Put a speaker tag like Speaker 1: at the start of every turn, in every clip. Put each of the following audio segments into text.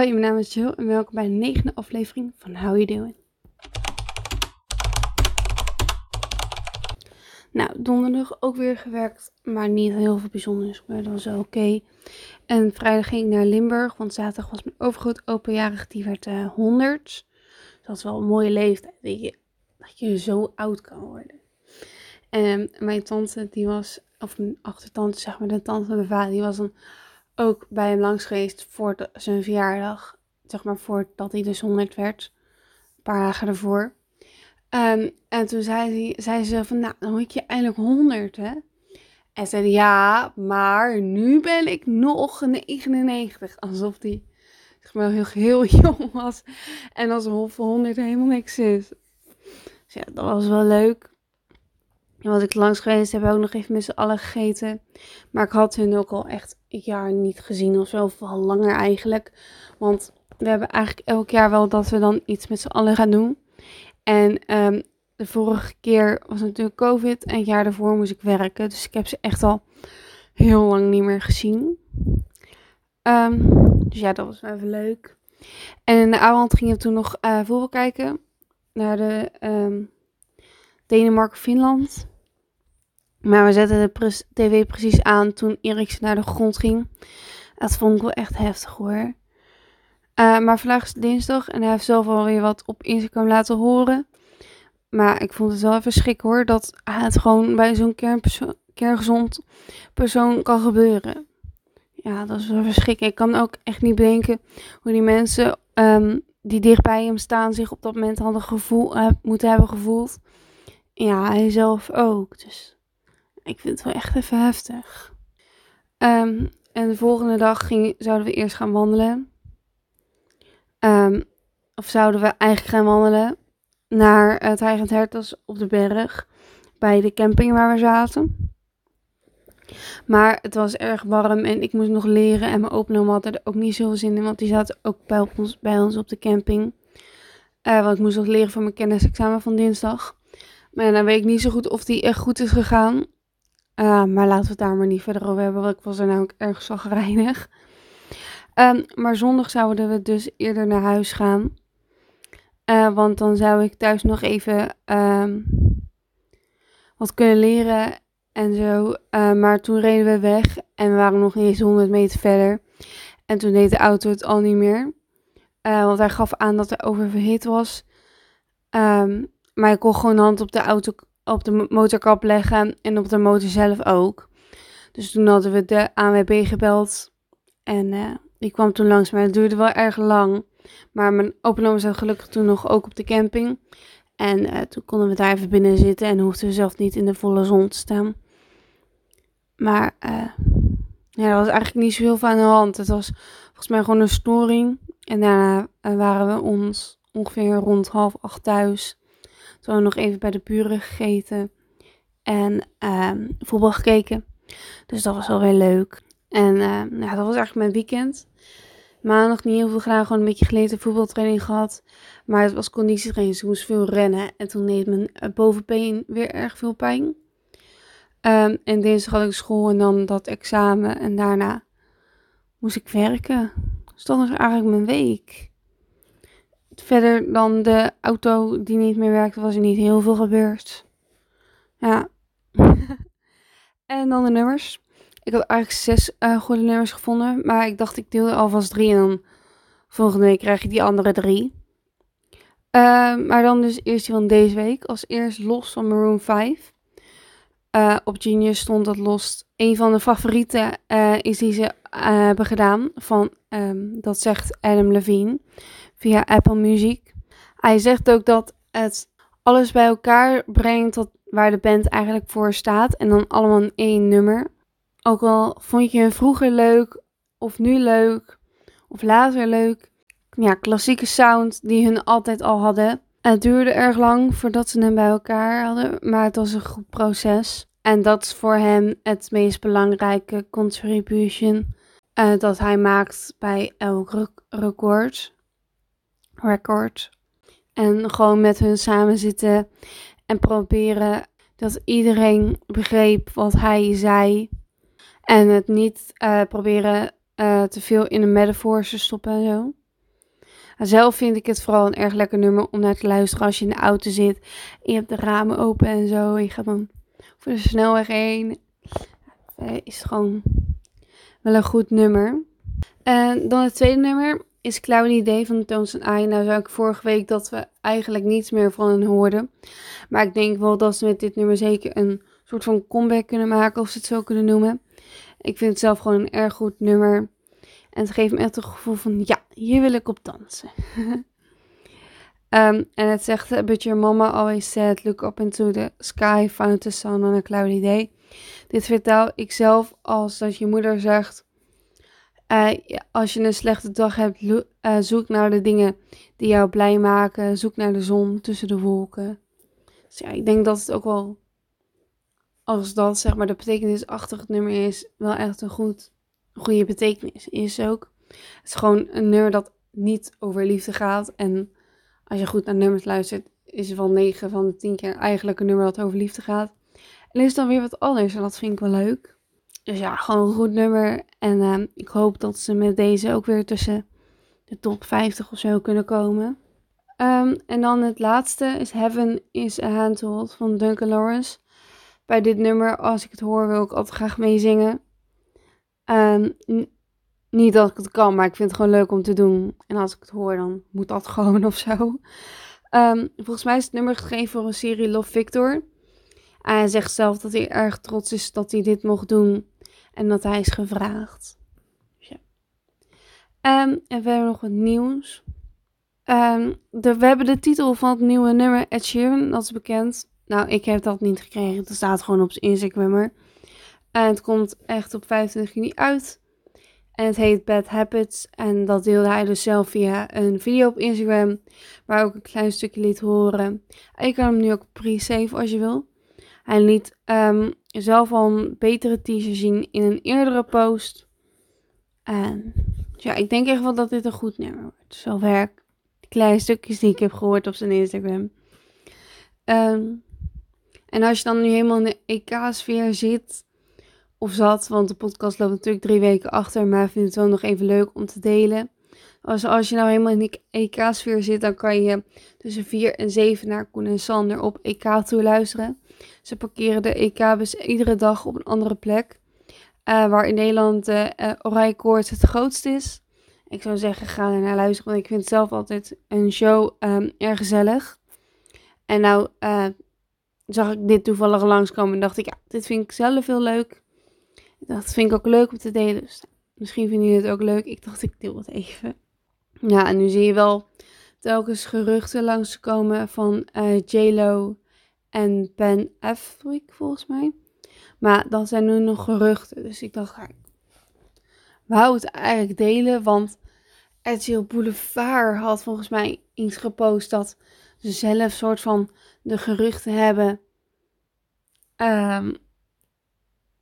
Speaker 1: Hoi, mijn naam is Jill en welkom bij de negende aflevering van How You Doing. Nou, donderdag ook weer gewerkt, maar niet heel veel bijzonders, maar dat was oké. En vrijdag ging ik naar Limburg, want zaterdag was mijn overgroot openjarig, die werd uh, 100. Dus dat is wel een mooie leeftijd, weet je, dat je zo oud kan worden. En mijn tante, die was, of mijn achtertante, zeg maar, de tante van mijn vader, die was dan ook bij hem langs geweest voor zijn verjaardag. Zeg maar voordat hij dus 100 werd. Een paar dagen ervoor. Um, en toen zei, hij, zei ze van, nou, dan word je eindelijk 100, hè? En zei ja, maar nu ben ik nog 99. Alsof die zeg maar, heel, heel jong was. En alsof 100 helemaal niks is. Dus ja, dat was wel leuk. En was ik langs geweest, hebben we ook nog even met z'n allen gegeten. Maar ik had hun ook al echt een jaar niet gezien of zo, of al langer eigenlijk. Want we hebben eigenlijk elk jaar wel dat we dan iets met z'n allen gaan doen. En um, de vorige keer was natuurlijk COVID en het jaar daarvoor moest ik werken. Dus ik heb ze echt al heel lang niet meer gezien. Um, dus ja, dat was wel even leuk. En in de avond gingen we toen nog uh, voetbal kijken. Naar de um, Denemarken-Finland. Maar we zetten de tv precies aan toen Eriksen naar de grond ging. Dat vond ik wel echt heftig hoor. Uh, maar vandaag is dinsdag en hij heeft zelf alweer wat op Instagram laten horen. Maar ik vond het wel even schrik hoor, dat het gewoon bij zo'n kerngezond persoon kan gebeuren. Ja, dat is wel verschrikkelijk. Ik kan ook echt niet bedenken hoe die mensen um, die dicht bij hem staan zich op dat moment hadden gevoel, uh, moeten hebben gevoeld. Ja, hij zelf ook. Dus ik vind het wel echt even heftig. Um, en de volgende dag ging, zouden we eerst gaan wandelen. Um, of zouden we eigenlijk gaan wandelen naar het Heigend Hertas op de berg. Bij de camping waar we zaten. Maar het was erg warm en ik moest nog leren. En mijn opa had er ook niet zoveel zin in. Want die zaten ook bij ons, bij ons op de camping. Uh, want ik moest nog leren voor mijn kennisexamen van dinsdag. Maar dan weet ik niet zo goed of die echt goed is gegaan. Uh, maar laten we het daar maar niet verder over hebben, want ik was er namelijk erg zagrijnig. Um, maar zondag zouden we dus eerder naar huis gaan. Uh, want dan zou ik thuis nog even um, wat kunnen leren en zo. Uh, maar toen reden we weg en we waren nog niet eens 100 meter verder. En toen deed de auto het al niet meer. want hij gaf aan dat hij oververhit was. Um, maar ik kon gewoon hand op de auto op de motorkap leggen en op de motor zelf ook. Dus toen hadden we de ANWB gebeld en uh, die kwam toen langs, maar het duurde wel erg lang. Maar mijn opa zat gelukkig toen nog ook op de camping. En uh, toen konden we daar even binnen zitten en hoefden we zelf niet in de volle zon te staan. Maar uh, ja, er was eigenlijk niet zoveel van aan de hand. Het was volgens mij gewoon een storing. En daarna waren we ons ongeveer rond half acht thuis. Toen we nog even bij de buren gegeten. En uh, voetbal gekeken. Dus dat was wel weer leuk. En uh, ja, dat was eigenlijk mijn weekend. Maandag niet heel veel gedaan. Gewoon een beetje geleden voetbaltraining gehad. Maar het was conditietraining. Dus ik moest veel rennen. En toen deed mijn eh, bovenbeen weer erg veel pijn. Um, en dinsdag had ik school en dan dat examen. En daarna moest ik werken. Dus dat was eigenlijk mijn week verder dan de auto die niet meer werkte, was er niet heel veel gebeurd. Ja. en dan de nummers. Ik had eigenlijk zes uh, goede nummers gevonden. Maar ik dacht, ik deel alvast drie. En dan volgende week krijg je die andere drie. Uh, maar dan dus eerst die van deze week. Als eerst Los van Maroon 5. Uh, op Genius stond dat Los. Een van de favorieten uh, is die ze hebben gedaan. Van, um, dat zegt Adam Levine via Apple Music. Hij zegt ook dat het alles bij elkaar brengt tot waar de band eigenlijk voor staat. En dan allemaal in één nummer. Ook al vond je hem vroeger leuk, of nu leuk, of later leuk. Ja, klassieke sound die hun altijd al hadden. Het duurde erg lang voordat ze hem bij elkaar hadden, maar het was een goed proces. En dat is voor hem het meest belangrijke contribution uh, dat hij maakt bij elk record record. En gewoon met hun samen zitten en proberen dat iedereen begreep wat hij zei. En het niet uh, proberen uh, te veel in de metafoors te stoppen en zo. zelf vind ik het vooral een erg lekker nummer om naar te luisteren als je in de auto zit. En je hebt de ramen open en zo. En je gaat dan voor de snelweg heen. Uh, is gewoon wel een goed nummer. En dan het tweede nummer is Cloudy Day van de and I. Nou zou ik vorige week dat we eigenlijk niets meer van hen hoorden. Maar ik denk wel dat ze met dit nummer zeker een soort van comeback kunnen maken. Of ze het zo kunnen noemen. Ik vind het zelf gewoon een erg goed nummer. En het geeft me echt het gevoel van, ja, hier wil ik op dansen. um, en het zegt, but your mama always said, look up into the sky, find the sun on a cloudy day. Dit vertaal ik zelf als dat je moeder zegt, uh, als je een slechte dag hebt, uh, zoek naar de dingen die jou blij maken. Zoek naar de zon tussen de wolken. Dus ja, ik denk dat het ook wel, als dat zeg maar de betekenis achter het nummer is, wel echt een goed goede betekenis is ook. Het is gewoon een nummer dat niet over liefde gaat. En als je goed naar nummers luistert, is het wel 9 van de 10 keer eigenlijk een nummer dat over liefde gaat. En is dan weer wat anders en dat vind ik wel leuk. Dus ja, gewoon een goed nummer. En uh, ik hoop dat ze met deze ook weer tussen de top 50 of zo kunnen komen. Um, en dan het laatste is Heaven is a Handhold van Duncan Lawrence. Bij dit nummer, als ik het hoor, wil ik altijd graag meezingen. Um, niet dat ik het kan, maar ik vind het gewoon leuk om te doen. En als ik het hoor, dan moet dat gewoon of zo. Volgens mij is het nummer gegeven voor een serie Love Victor. hij zegt zelf dat hij erg trots is dat hij dit mocht doen. En dat hij is gevraagd. Ja. Um, en we hebben nog wat nieuws. de, we hebben de titel van het nieuwe nummer Ed Sheeran, dat is bekend. Nou, ik heb dat niet gekregen. Het staat gewoon op zijn Instagram. En het komt echt op 25 juni uit. En het heet Bad Habits. En dat deelde hij dus zelf via een video op Instagram. Waar ook een klein stukje liet horen. En je kan hem nu ook pre-save als je wil. Hij liet um, zelf al een betere teaser zien in een eerdere post. En ja, ik denk echt wel dat dit een goed nummer wordt. Zo werk. Kleine stukjes die ik heb gehoord op zijn Instagram. Um, en als je dan nu helemaal in de EK-sfeer zit of zat, want de podcast loopt natuurlijk drie weken achter, maar ik vind het wel nog even leuk om te delen. Als, als je nou helemaal in de EK-sfeer zit, dan kan je tussen 4 en 7 naar Koen en Sander op EK toe luisteren. Ze parkeren de EK-bus iedere dag op een andere plek. Uh, waar in Nederland de uh, Oranje Koorts het grootst is. Ik zou zeggen, ga er naar luisteren, want ik vind het zelf altijd een show um, erg gezellig. En nou zag ik dit toevallig langskomen en dacht ik, ja, dit vind ik zelf heel leuk. Dat vind ik ook leuk om te delen. Dus misschien vinden jullie het ook leuk. Ik dacht, ik deel het even. Ja, en nu zie je wel telkens geruchten langskomen van uh, J-Lo en Ben Affleck, volgens mij. Maar dat zijn nu nog geruchten. Dus ik dacht, wou het eigenlijk delen. Want RTL Boulevard had volgens mij iets gepost dat ze zelf soort van de geruchten hebben. Um,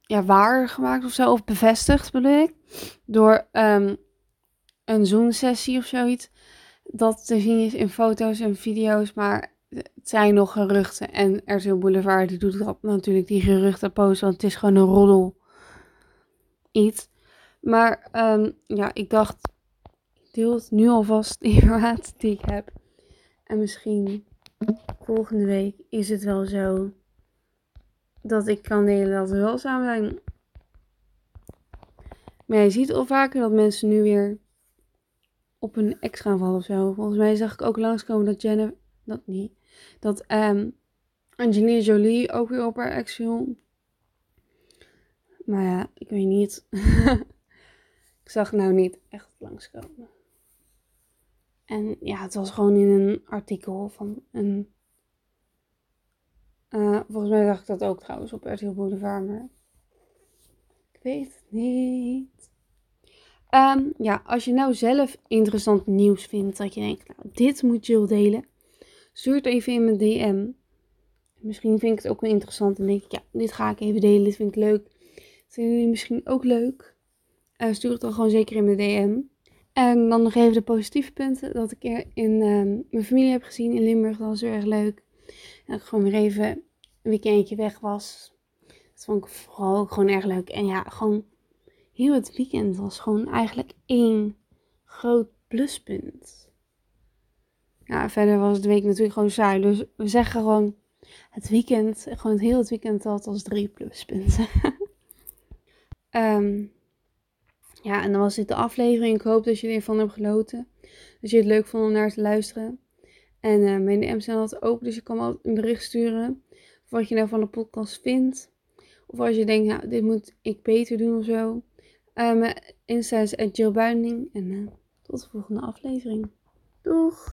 Speaker 1: ja, waar gemaakt of zo, of bevestigd bedoel ik, door um, een Zoom-sessie of zoiets. Dat te zien is in foto's en video's, maar het zijn nog geruchten. En RTL Boulevard die doet dat natuurlijk, die geruchten posten, want het is gewoon een roddel iets. Maar um, ja, ik dacht, ik deel het nu alvast de informatie die ik heb. En misschien volgende week is het wel zo dat ik kan delen dat we wel samen zijn. Maar je ziet al vaker dat mensen nu weer op een ex gaan vallen of zo. Volgens mij zag ik ook langskomen dat Jennifer, dat niet, dat um, Angelina Jolie ook weer op haar ex. Maar ja, ik weet niet. ik zag nou niet echt langskomen. En ja, het was gewoon in een artikel van een uh, volgens mij zag ik dat ook trouwens op RTL Boulevard, maar ik weet het niet. Um, ja, als je nou zelf interessant nieuws vindt, dat je denkt, nou, dit moet je delen, stuur het even in mijn DM. Misschien vind ik het ook wel interessant en denk ik, ja, dit ga ik even delen, dit vind ik leuk. Vinden jullie misschien ook leuk? Uh, stuur het dan gewoon zeker in mijn DM. En dan nog even de positieve punten dat ik in uh, mijn familie heb gezien in Limburg. Dat was heel erg leuk. Dat ik gewoon weer even een weekendje weg was. Dat vond ik vooral ook gewoon erg leuk. En ja, gewoon heel het weekend was gewoon eigenlijk één groot pluspunt. Ja, verder was de week natuurlijk gewoon saai. Dus we zeggen gewoon het weekend, gewoon het hele weekend had als drie pluspunten. um, ja, en dan was dit de aflevering. Ik hoop dat je ervan hebt genoten. Dat je het leuk vond om naar te luisteren. En uh, mijn DM's zijn altijd open, dus je kan me een bericht sturen. wat je nou van de podcast vindt. Of als je denkt, nou, dit moet ik beter doen of zo. Mijn Insta is Jill En uh, tot de volgende aflevering. Doeg!